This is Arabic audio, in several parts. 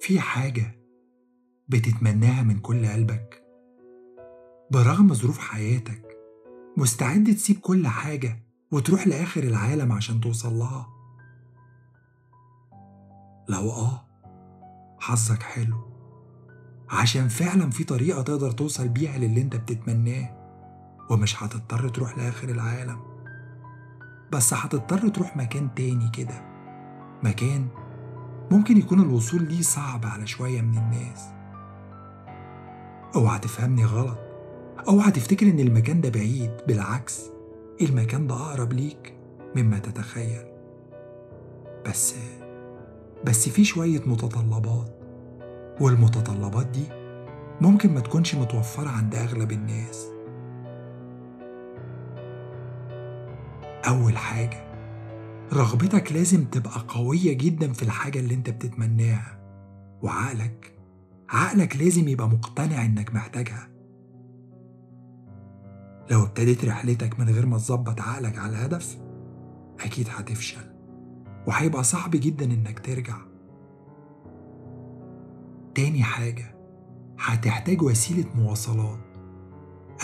في حاجة بتتمناها من كل قلبك؟ برغم ظروف حياتك مستعد تسيب كل حاجة وتروح لآخر العالم عشان توصل لها؟ لو آه حظك حلو. عشان فعلا في طريقة تقدر توصل بيها للي انت بتتمناه ومش هتضطر تروح لآخر العالم. بس هتضطر تروح مكان تاني كده مكان ممكن يكون الوصول ليه صعب على شوية من الناس. اوعى تفهمني غلط. اوعى تفتكر إن المكان ده بعيد. بالعكس المكان ده أقرب ليك مما تتخيل. بس بس في شوية متطلبات والمتطلبات دي ممكن ما تكونش متوفرة عند أغلب الناس. أول حاجة رغبتك لازم تبقى قوية جدا في الحاجة اللي انت بتتمناها. وعقلك عقلك لازم يبقى مقتنع انك محتاجها. لو ابتديت رحلتك من غير ما تظبط عقلك على الهدف أكيد هتفشل. وهيبقى صعب جدا إنك ترجع. تاني حاجة هتحتاج وسيلة مواصلات.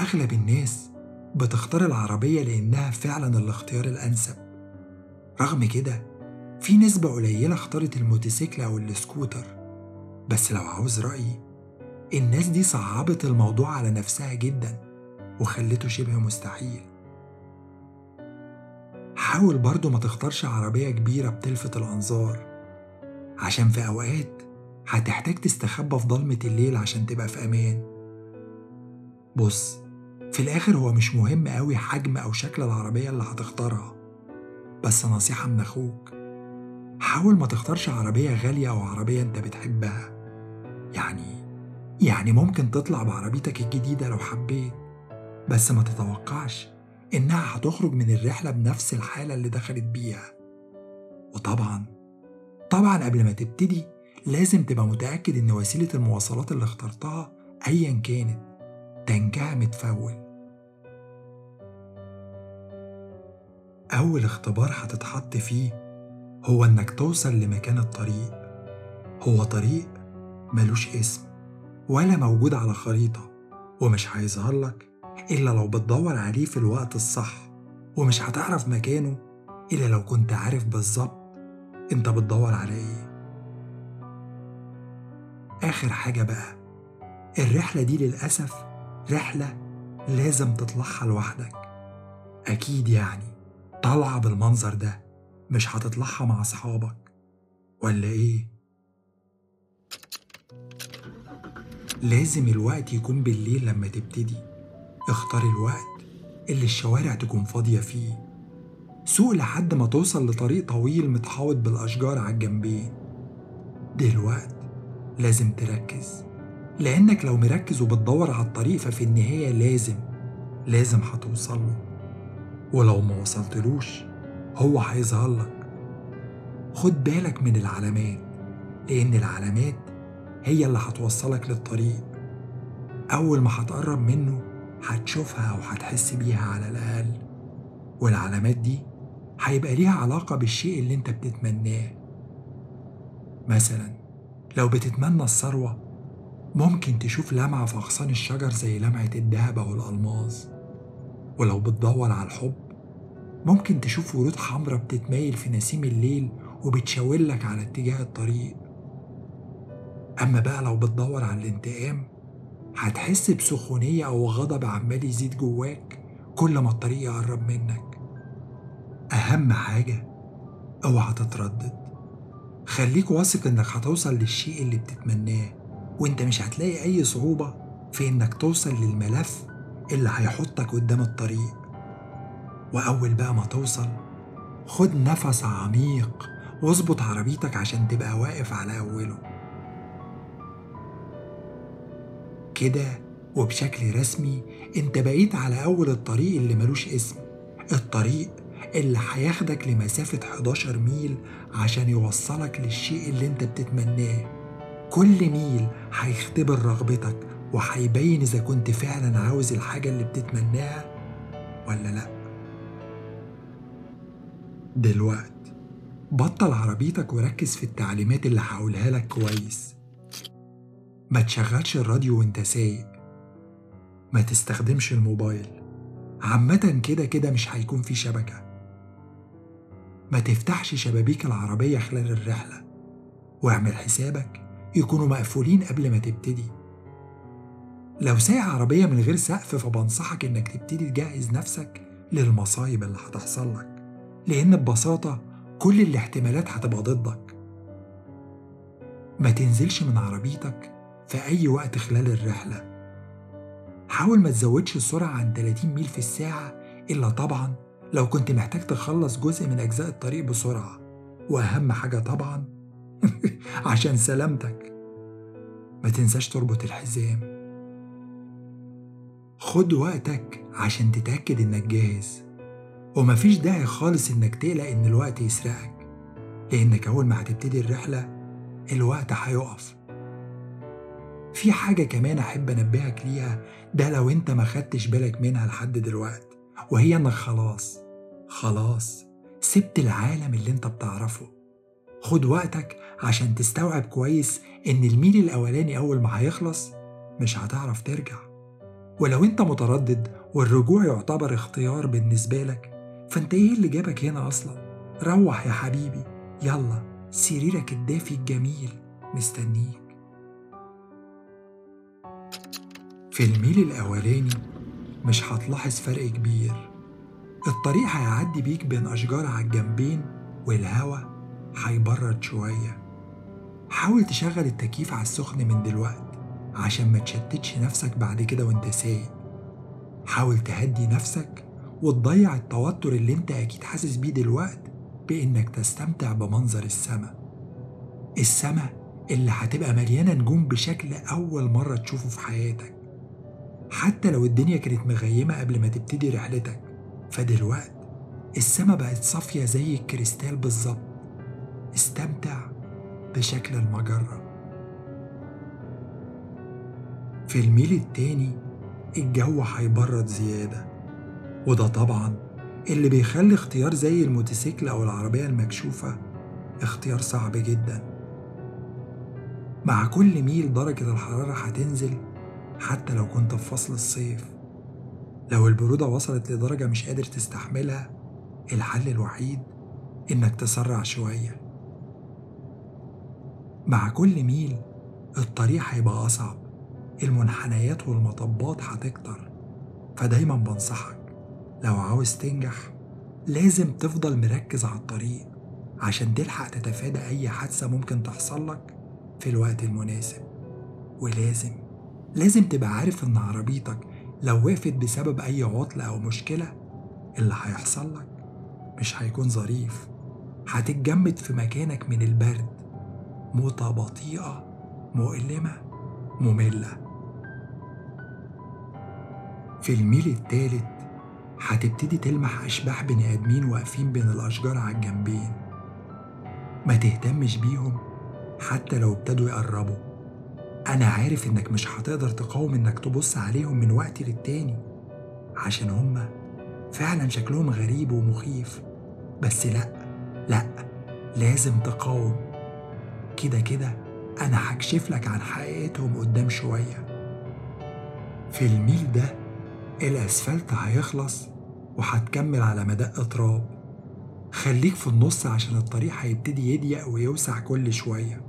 أغلب الناس بتختار العربية لأنها فعلا الاختيار الأنسب. رغم كده في نسبة قليلة اختارت الموتوسيكل أو السكوتر. بس لو عاوز رأيي الناس دي صعبت الموضوع على نفسها جدا وخلته شبه مستحيل. حاول برضه ما تختارش عربية كبيرة بتلفت الأنظار عشان في أوقات هتحتاج تستخبى في ضلمة الليل عشان تبقى في أمان. بص في الآخر هو مش مهم أوي حجم أو شكل العربية اللي هتختارها. بس نصيحة من أخوك. حاول ما تختارش عربية غالية أو عربية أنت بتحبها. يعني يعني ممكن تطلع بعربيتك الجديدة لو حبيت. بس ما تتوقعش إنها هتخرج من الرحلة بنفس الحالة اللي دخلت بيها. وطبعا طبعا قبل ما تبتدي لازم تبقى متأكد إن وسيلة المواصلات اللي اخترتها أيا كانت تنجها متفول أول اختبار هتتحط فيه هو إنك توصل لمكان الطريق. هو طريق ملوش اسم ولا موجود على خريطة ومش هيظهر لك إلا لو بتدور عليه في الوقت الصح ومش هتعرف مكانه إلا لو كنت عارف بالظبط أنت بتدور على إيه. آخر حاجة بقى الرحلة دي للأسف رحلة لازم تطلعها لوحدك. أكيد يعني. طالعة بالمنظر ده مش هتطلعها مع أصحابك. ولا إيه؟ لازم الوقت يكون بالليل لما تبتدي. اختار الوقت اللي الشوارع تكون فاضية فيه. سوق لحد ما توصل لطريق طويل متحوط بالأشجار على الجنبين. دلوقت لازم تركز. لأنك لو مركز وبتدور على الطريق ففي النهاية لازم لازم هتوصل له. ولو ما وصلتلوش هو هيظهر لك. خد بالك من العلامات لأن العلامات هي اللي هتوصلك للطريق. أول ما هتقرب منه هتشوفها أو هتحس بيها على الأقل. والعلامات دي هيبقى ليها علاقة بالشيء اللي أنت بتتمناه. مثلا لو بتتمنى الثروة ممكن تشوف لمعة في أغصان الشجر زي لمعة الذهب أو الألماظ. ولو بتدور على الحب ممكن تشوف ورود حمرا بتتمايل في نسيم الليل وبتشاورلك على اتجاه الطريق. أما بقى لو بتدور على الانتقام هتحس بسخونية أو غضب عمال يزيد جواك كل ما الطريق يقرب منك. أهم حاجة أوعى تتردد. خليك واثق إنك هتوصل للشيء اللي بتتمناه وإنت مش هتلاقي أي صعوبة في إنك توصل للملف اللي هيحطك قدام الطريق. وأول بقى ما توصل خد نفس عميق واظبط عربيتك عشان تبقى واقف على أوله. كده وبشكل رسمي أنت بقيت على أول الطريق اللي ملوش اسم. الطريق اللي هياخدك لمسافة 11 ميل عشان يوصلك للشيء اللي أنت بتتمناه. كل ميل هيختبر رغبتك وهيبين إذا كنت فعلا عاوز الحاجة اللي بتتمناها ولا لأ؟ دلوقت بطل عربيتك وركز في التعليمات اللي هقولها لك كويس. ما تشغلش الراديو وانت سايق. ما تستخدمش الموبايل. عامة كده كده مش هيكون في شبكة. ما تفتحش شبابيك العربية خلال الرحلة. واعمل حسابك يكونوا مقفولين قبل ما تبتدي. لو سايق عربية من غير سقف فبنصحك إنك تبتدي تجهز نفسك للمصايب اللي هتحصل لك لأن ببساطة كل الاحتمالات هتبقى ضدك. ما تنزلش من عربيتك في أي وقت خلال الرحلة. حاول ما تزودش السرعة عن 30 ميل في الساعة إلا طبعا لو كنت محتاج تخلص جزء من أجزاء الطريق بسرعة. وأهم حاجة طبعا عشان سلامتك. ما تنساش تربط الحزام. خد وقتك عشان تتأكد إنك جاهز. ومفيش داعي خالص إنك تقلق إن الوقت يسرقك لأنك أول ما هتبتدي الرحلة الوقت هيقف. في حاجة كمان أحب أنبهك ليها ده لو أنت ما خدتش بالك منها لحد دلوقت وهي إنك خلاص خلاص سبت العالم اللي أنت بتعرفه. خد وقتك عشان تستوعب كويس إن الميل الأولاني أول ما هيخلص مش هتعرف ترجع. ولو أنت متردد والرجوع يعتبر اختيار بالنسبة لك فأنت إيه اللي جابك هنا أصلا؟ روح يا حبيبي يلا سريرك الدافي الجميل مستنيك. في الميل الأولاني مش هتلاحظ فرق كبير. الطريق هيعدي بيك بين أشجار على الجنبين والهوا هيبرد شوية. حاول تشغل التكييف على السخن من دلوقت عشان ما تشتتش نفسك بعد كده وانت سايق. حاول تهدي نفسك وتضيع التوتر اللي انت أكيد حاسس بيه دلوقت بانك تستمتع بمنظر السما. السما اللي هتبقى مليانة نجوم بشكل أول مرة تشوفه في حياتك. حتى لو الدنيا كانت مغيمة قبل ما تبتدي رحلتك فدلوقت السما بقت صافية زي الكريستال بالظبط. استمتع بشكل المجرة. في الميل التاني الجو هيبرد زيادة وده طبعا اللي بيخلي اختيار زي الموتوسيكل أو العربية المكشوفة اختيار صعب جدا. مع كل ميل درجة الحرارة هتنزل حتى لو كنت في فصل الصيف. لو البرودة وصلت لدرجة مش قادر تستحملها الحل الوحيد إنك تسرع شوية. مع كل ميل الطريق هيبقى أصعب. المنحنيات والمطبات هتكتر. فدايما بنصحك لو عاوز تنجح لازم تفضل مركز على الطريق عشان تلحق تتفادى أي حادثة ممكن تحصل لك في الوقت المناسب. ولازم لازم تبقى عارف إن عربيتك لو وقفت بسبب أي عطلة أو مشكلة اللي هيحصل لك مش هيكون ظريف. هتتجمد في مكانك من البرد. موتة بطيئة مؤلمة مملة. في الميل التالت هتبتدي تلمح أشباح بني آدمين واقفين بين الأشجار على الجنبين. ما تهتمش بيهم حتى لو ابتدوا يقربوا. أنا عارف إنك مش هتقدر تقاوم إنك تبص عليهم من وقت للتاني عشان هما فعلا شكلهم غريب ومخيف. بس لأ لأ لازم تقاوم. كده كده أنا هكشف لك عن حقيقتهم قدام شوية. في الميل ده الأسفلت هيخلص وهتكمل على مدق تراب خليك في النص عشان الطريق هيبتدي يضيق ويوسع كل شوية.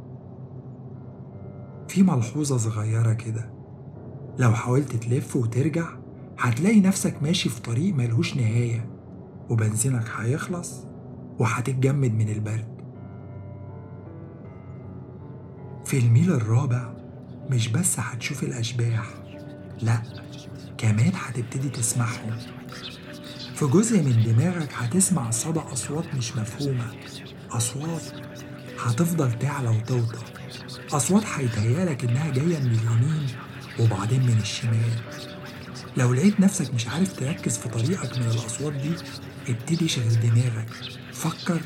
في ملحوظة صغيرة كده. لو حاولت تلف وترجع هتلاقي نفسك ماشي في طريق ملهوش نهاية وبنزينك هيخلص وهتتجمد من البرد. في الميل الرابع مش بس هتشوف الأشباح لأ كمان هتبتدي تسمعهم. في جزء من دماغك هتسمع صدى أصوات مش مفهومة. أصوات هتفضل تعلى وتوطى. أصوات هيتهيألك إنها جاية من اليمين وبعدين من الشمال. لو لقيت نفسك مش عارف تركز في طريقك من الأصوات دي ابتدي شغل دماغك. فكر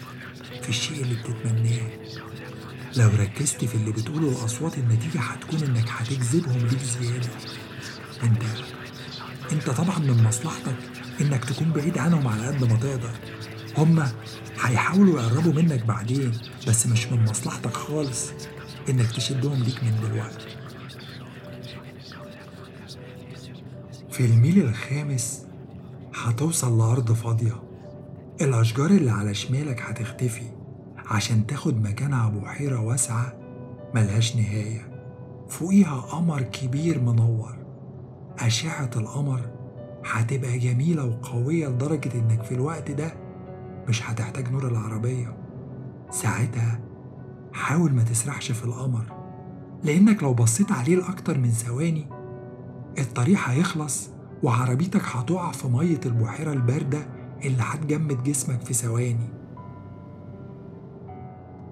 في الشيء اللي بتتمناه. لو ركزت في اللي بتقوله الأصوات النتيجة هتكون إنك هتجذبهم ليك زيادة. أنت انت طبعا من مصلحتك إنك تكون بعيد عنهم على قد ما تقدر. هما هيحاولوا يقربوا منك بعدين بس مش من مصلحتك خالص إنك تشدهم ليك من دلوقتي. في الميل الخامس هتوصل لأرض فاضية. الأشجار اللي على شمالك هتختفي عشان تاخد مكانها بحيرة واسعة ملهاش نهاية. فوقيها قمر كبير منور. أشعة القمر هتبقى جميلة وقوية لدرجة إنك في الوقت ده مش هتحتاج نور العربية. ساعتها حاول ما تسرحش في القمر لأنك لو بصيت عليه لأكتر من ثواني الطريق هيخلص وعربيتك هتقع في مية البحيرة الباردة اللي هتجمد جسمك في ثواني.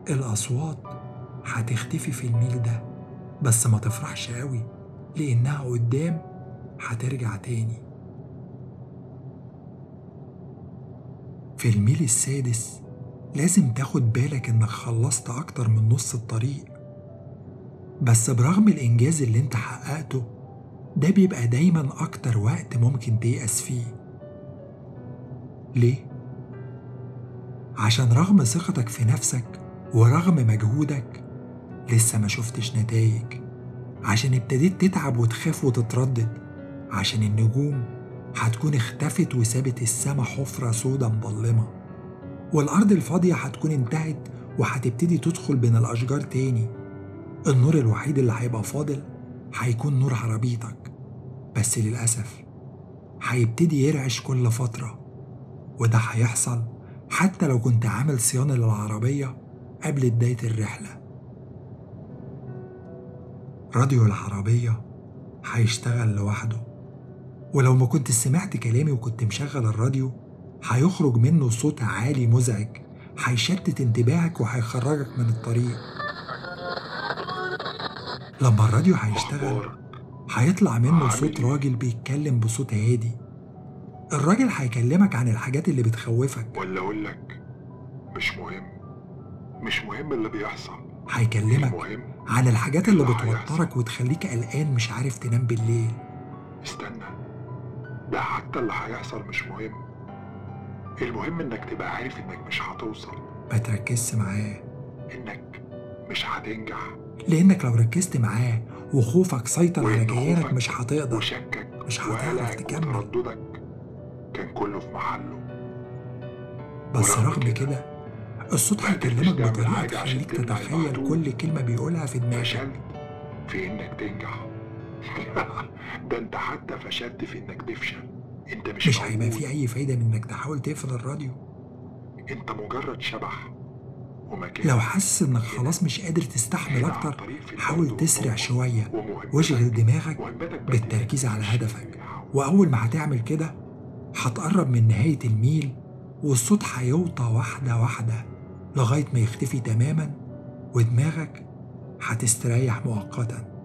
الأصوات هتختفي في الميل ده بس ما تفرحش قوي لأنها قدام هترجع تاني. في الميل السادس لازم تاخد بالك إنك خلصت أكتر من نص الطريق. بس برغم الإنجاز اللي أنت حققته ده بيبقى دايما أكتر وقت ممكن تيأس فيه. ليه؟ عشان رغم ثقتك في نفسك ورغم مجهودك لسه ما شفتش نتائج. عشان ابتديت تتعب وتخاف وتتردد. عشان النجوم هتكون اختفت وسابت السما حفرة سودة مظلمة. والأرض الفاضية هتكون انتهت وهتبتدي تدخل بين الأشجار تاني. النور الوحيد اللي هيبقى فاضل هيكون نور عربيتك. بس للأسف هيبتدي يرعش كل فترة. وده هيحصل حتى لو كنت عامل صيانة للعربية قبل بداية الرحلة. راديو العربية هيشتغل لوحده. ولو ما كنت سمعت كلامي وكنت مشغل الراديو هيخرج منه صوت عالي مزعج هيشتت انتباهك وهيخرجك من الطريق. لما الراديو هيشتغل هيطلع منه صوت راجل بيتكلم بصوت هادي. الراجل هيكلمك عن الحاجات اللي بتخوفك. ولا أقول لك مش مهم. مش مهم اللي بيحصل. هيكلمك عن الحاجات اللي. بتوترك وتخليك قلقان مش عارف تنام بالليل. استنى. ده حتى اللي هيحصل مش مهم. المهم إنك تبقى عارف إنك مش هتوصل. ما تركزش معاه. إنك مش هتنجح. لأنك لو ركزت معاه وخوفك سيطر على جيانك مش هتقدر. وشكك مش هتعرف تكمل. وترددك كان كله في محله. بس رغم كده، الصوت هيكلمك عشان تخليك تتخيل. كل كلمة بيقولها في دماغك. فشلت في إنك تنجح. ده انت حتى فشلت في انك تفشل. انت مش مش هيبقى. في أي فايدة من إنك تحاول تقفل الراديو. انت مجرد شبح. ومكان لو حاسس إنك خلاص مش قادر تستحمل في حاول تسرع ومهمتك- واشغل دماغك بالتركيز على هدفك. وأول ما هتعمل كده هتقرب من نهاية الميل والصوت هيوطى واحدة واحدة لغاية ما يختفي تماما ودماغك هتستريح مؤقتا.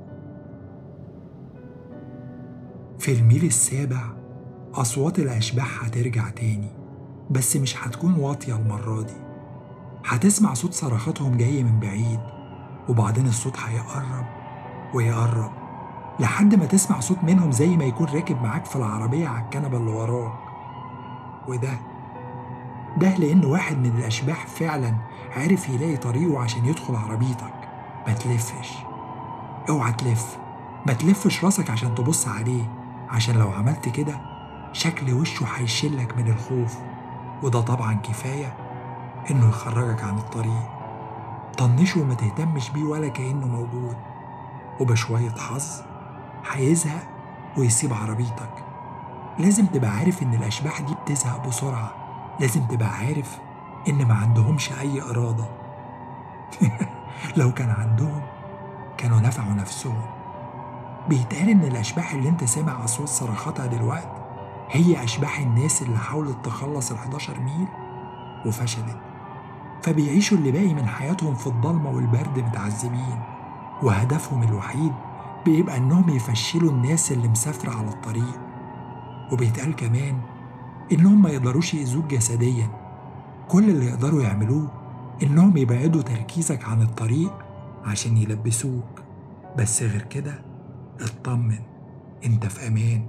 في الميل السابع أصوات الأشباح هترجع تاني بس مش هتكون واطية المرة دي. هتسمع صوت صرخاتهم جاي من بعيد وبعدين الصوت هيقرب ويقرب لحد ما تسمع صوت منهم زي ما يكون راكب معاك في العربية على الكنبة اللي وراك. وده ده لأن واحد من الأشباح فعلا عرف يلاقي طريقه عشان يدخل عربيتك. ما تلفش. اوعى تلف. ما تلفش راسك عشان تبص عليه. عشان لو عملت كده شكل وشه هيشلك من الخوف وده طبعا كفاية إنه يخرجك عن الطريق. طنشه وما تهتمش بيه ولا كأنه موجود وبشوية حظ هيزهق ويسيب عربيتك. لازم تبقى عارف إن الأشباح دي بتزهق بسرعة. لازم تبقى عارف إن ما عندهمش أي إرادة. لو كان عندهم كانوا نفعوا نفسهم. بيتقال إن الأشباح اللي أنت سامع أصوات صرخاتها دلوقتي هي أشباح الناس اللي حاولت تخلص ال 11 ميل وفشلت. فبيعيشوا اللي باقي من حياتهم في الضلمة والبرد متعذبين وهدفهم الوحيد بيبقى إنهم يفشلوا الناس اللي مسافرة على الطريق. وبيتقال كمان إنهم ما يقدروش يأذوك جسديا. كل اللي يقدروا يعملوه إنهم يبعدوا تركيزك عن الطريق عشان يلبسوك. بس غير كده اطمن. انت في أمان.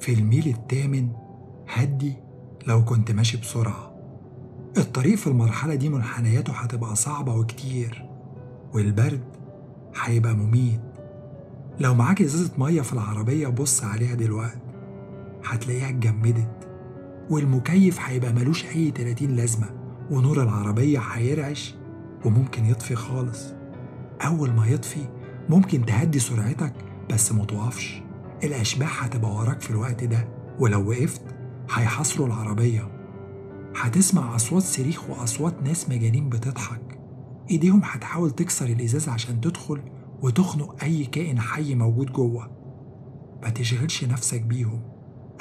في الميل التامن هدي لو كنت ماشي بسرعة. الطريق في المرحلة دي منحنياته هتبقى صعبة وكتير والبرد هيبقى مميت. لو معاك ازازة مية في العربية بص عليها دلوقتي. هتلاقيها اتجمدت والمكيف هيبقى ملوش أي 30 لازمة ونور العربية هيرعش وممكن يطفي خالص. أول ما يطفي ممكن تهدي سرعتك بس متوقفش الأشباح هتبقى وراك في الوقت ده ولو وقفت هيحاصروا العربية. هتسمع أصوات صريخ وأصوات ناس مجانين بتضحك. إيديهم هتحاول تكسر الإزاز عشان تدخل وتخنق أي كائن حي موجود جوه. ما تشغلش نفسك بيهم.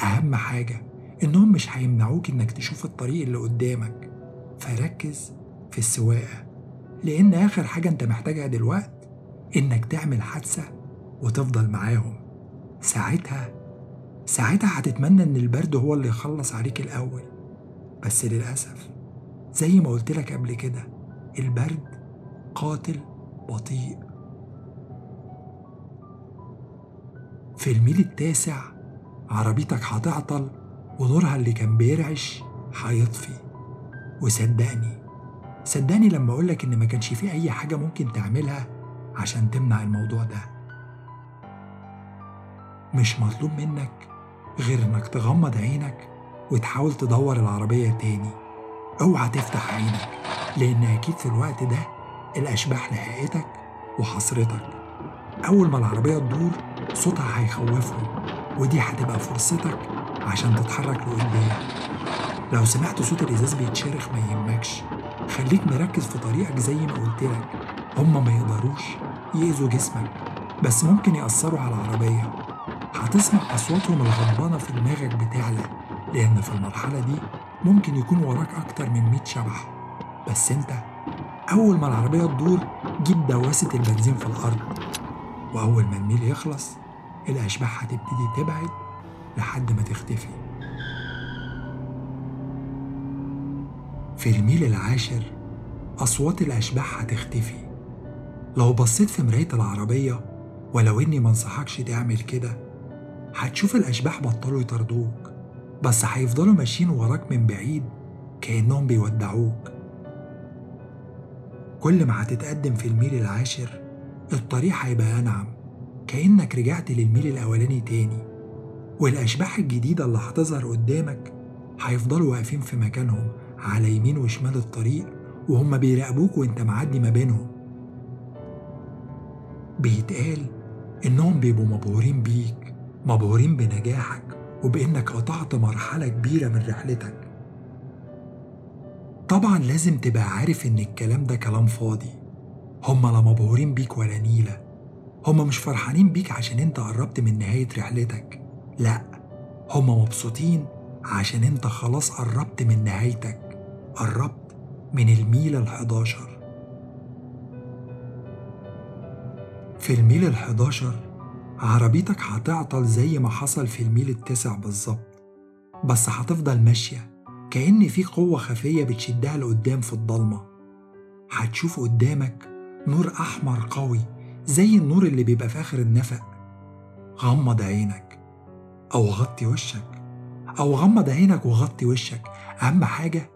أهم حاجة إنهم مش هيمنعوك إنك تشوف الطريق اللي قدامك. فركز في السواقة. لأن آخر حاجة أنت محتاجها دلوقت إنك تعمل حادثة وتفضل معاهم. ساعتها ساعتها هتتمنى إن البرد هو اللي يخلص عليك الأول. بس للأسف زي ما قلت لك قبل كده البرد قاتل بطيء. في الميل التاسع عربيتك هتعطل ونورها اللي كان بيرعش هيطفي. وصدقني صدقني لما أقولك إن ما كانش في أي حاجة ممكن تعملها عشان تمنع الموضوع ده. مش مطلوب منك غير إنك تغمض عينك وتحاول تدور العربية تاني. أوعى تفتح عينك لأن أكيد في الوقت ده الأشباح لحقتك وحصرتك. أول ما العربية تدور صوتها هيخوفهم ودي هتبقى فرصتك عشان تتحرك لقدام. لو سمعت صوت الإزاز بيتشرخ ما يهمكش. خليك مركز في طريقك زي ما قلت لك. هما ما يقدروش يأذوا جسمك بس ممكن يأثروا على العربية. هتسمع أصواتهم الغضبانة في دماغك بتعلى لأن في المرحلة دي ممكن يكون وراك أكتر من 100 شبح. بس أنت أول ما العربية تدور جيب دواسة البنزين في الأرض. وأول ما الميل يخلص الأشباح هتبتدي تبعد لحد ما تختفي. في الميل العاشر أصوات الأشباح هتختفي. لو بصيت في مراية العربية ولو إني منصحكش تعمل كده هتشوف الأشباح بطلوا يطردوك بس هيفضلوا ماشيين وراك من بعيد كأنهم بيودعوك. كل ما هتتقدم في الميل العاشر الطريق هيبقى أنعم كأنك رجعت للميل الأولاني تاني والأشباح الجديدة اللي هتظهر قدامك هيفضلوا واقفين في مكانهم. على يمين وشمال الطريق وهم بيراقبوك وانت معدي ما بينهم. بيتقال إنهم بيبقوا مبهورين بيك مبهورين بنجاحك وبإنك قطعت مرحلة كبيرة من رحلتك. طبعا لازم تبقى عارف إن الكلام ده كلام فاضي. هما لا مبهورين بيك ولا نيلة. هما مش فرحانين بيك عشان انت قربت من نهاية رحلتك. لأ هما مبسوطين عشان انت خلاص قربت من نهايتك. قربت من الميل الحداشر. في الميل الحداشر عربيتك هتعطل زي ما حصل في الميل التاسع بالظبط بس هتفضل ماشية كأن في قوة خفية بتشدها لقدام في الضلمة. هتشوف قدامك نور أحمر قوي زي النور اللي بيبقى في آخر النفق. غمض عينك أو غطي وشك أو غمض عينك وغطي وشك. أهم حاجة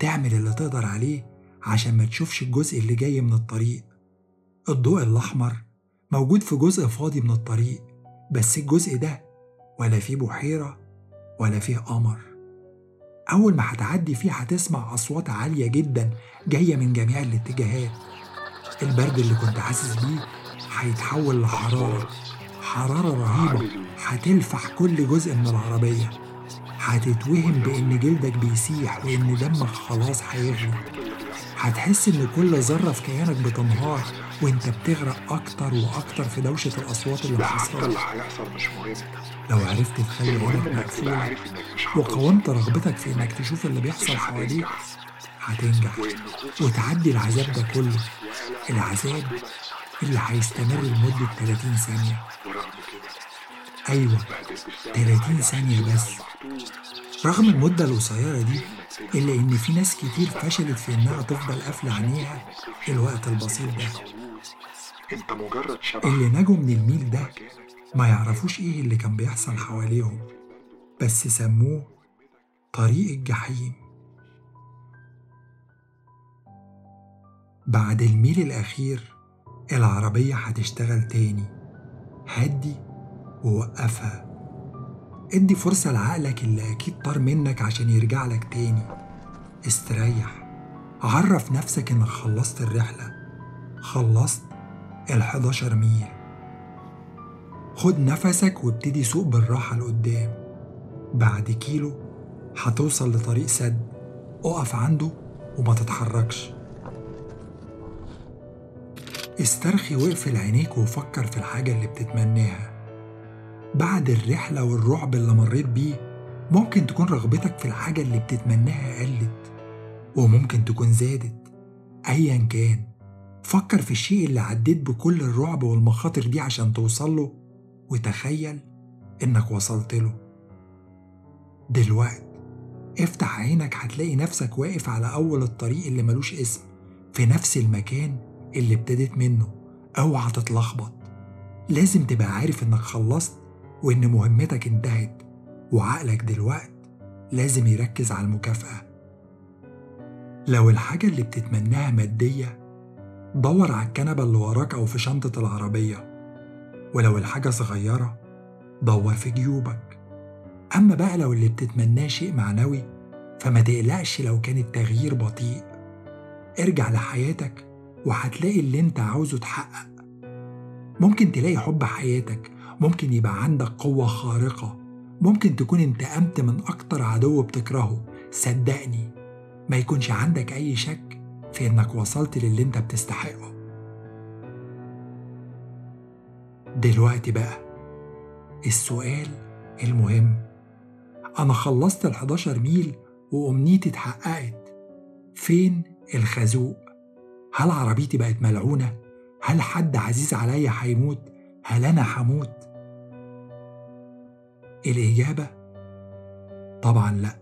تعمل اللي تقدر عليه عشان ما تشوفش الجزء اللي جاي من الطريق. الضوء الأحمر موجود في جزء فاضي من الطريق بس الجزء ده ولا فيه بحيرة ولا فيه قمر. أول ما هتعدي فيه هتسمع أصوات عالية جدا جاية من جميع الاتجاهات. البرد اللي كنت حاسس بيه هيتحول لحرارة حرارة رهيبة هتلفح كل جزء من العربية. هتتوهم بإن جلدك بيسيح وإن دمك خلاص هيغلي هتحس إن كل ذرة في كيانك بتنهار وإنت بتغرق أكتر وأكتر في دوشة الأصوات اللي حصلت. اللي هيحصل مش مهم. لو عرفت تخلي عينك مقفولة وقاومت رغبتك في إنك تشوف اللي بيحصل حواليك هتنجح وتعدي العذاب ده كله. العذاب اللي هيستمر لمدة 30 ثانية. أيوة ما قدرتش تعمل 30 حاجة ثانية بس. رغم المدة القصيرة دي إلا إن في ناس كتير فشلت في إنها تفضل قافلة عينيها الوقت البسيط ده. انت مجرد شبح اللي نجوا من الميل ده ما يعرفوش إيه اللي كان بيحصل حواليهم بس سموه طريق الجحيم. بعد الميل الأخير العربية هتشتغل تاني. هدي ووقفها ادي فرصة لعقلك اللي أكيد طار منك عشان يرجع لك تاني. استريح. عرف نفسك إنك خلصت الرحلة. خلصت ال 11 ميل. خد نفسك وابتدي سوق بالراحة لقدام. بعد كيلو هتوصل لطريق سد. اقف عنده وما تتحركش. استرخي واقفل عينيك وفكر في الحاجة اللي بتتمناها. بعد الرحلة والرعب اللي مريت بيه ممكن تكون رغبتك في الحاجة اللي بتتمناها قلت وممكن تكون زادت. أيا كان فكر في الشيء اللي عديت بكل الرعب والمخاطر دي عشان توصل له وتخيل إنك وصلت له. دلوقتي افتح عينك هتلاقي نفسك واقف على أول الطريق اللي ملوش اسم في نفس المكان اللي ابتديت منه اوعى تتلخبط لازم تبقى عارف إنك خلصت وإن مهمتك انتهت وعقلك دلوقت لازم يركز على المكافأة. لو الحاجة اللي بتتمناها مادية دور على الكنبة اللي وراك أو في شنطة العربية ولو الحاجة صغيرة دور في جيوبك. أما بقى لو اللي بتتمناه شيء معنوي فما تقلقش لو كان التغيير بطيء. ارجع لحياتك وهتلاقي اللي انت عاوزه اتحقق. ممكن تلاقي حب حياتك ممكن يبقى عندك قوة خارقة ممكن تكون انتقمت من أكتر عدو بتكرهه صدقني ما يكونش عندك أي شك في إنك وصلت للي أنت بتستحقه دلوقتي بقى السؤال المهم أنا خلصت ال 11 ميل وأمنيتي اتحققت فين الخازوق؟ هل عربيتي بقت ملعونة؟ هل حد عزيز عليا هيموت؟ هل أنا هموت؟ الإجابة؟ طبعا لأ.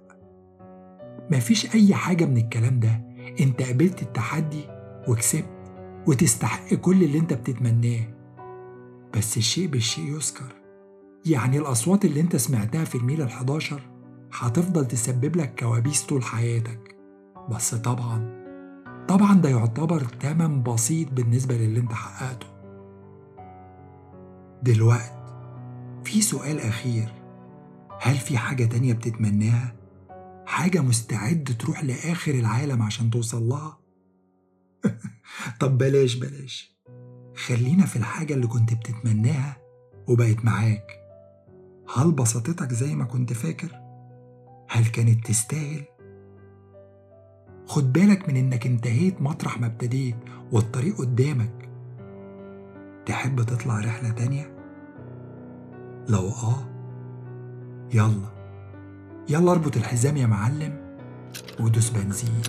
مفيش أي حاجة من الكلام ده. أنت قبلت التحدي وكسبت وتستحق كل اللي أنت بتتمناه. بس الشيء بالشيء يذكر. يعني الأصوات اللي أنت سمعتها في الميل الحداشر هتفضل تسبب لك كوابيس طول حياتك. بس طبعا طبعا ده يعتبر تمن بسيط بالنسبة للي أنت حققته. دلوقت في سؤال أخير. هل في حاجة تانية بتتمناها؟ حاجة مستعد تروح لآخر العالم عشان توصل لها؟ طب بلاش بلاش خلينا في الحاجة اللي كنت بتتمناها وبقت معاك هل بسطتك زي ما كنت فاكر؟ هل كانت تستاهل؟ خد بالك من إنك انتهيت مطرح ما ابتديت والطريق قدامك تحب تطلع رحلة تانية؟ لو آه يلا. يلا اربط الحزام يا معلم ودوس بنزين.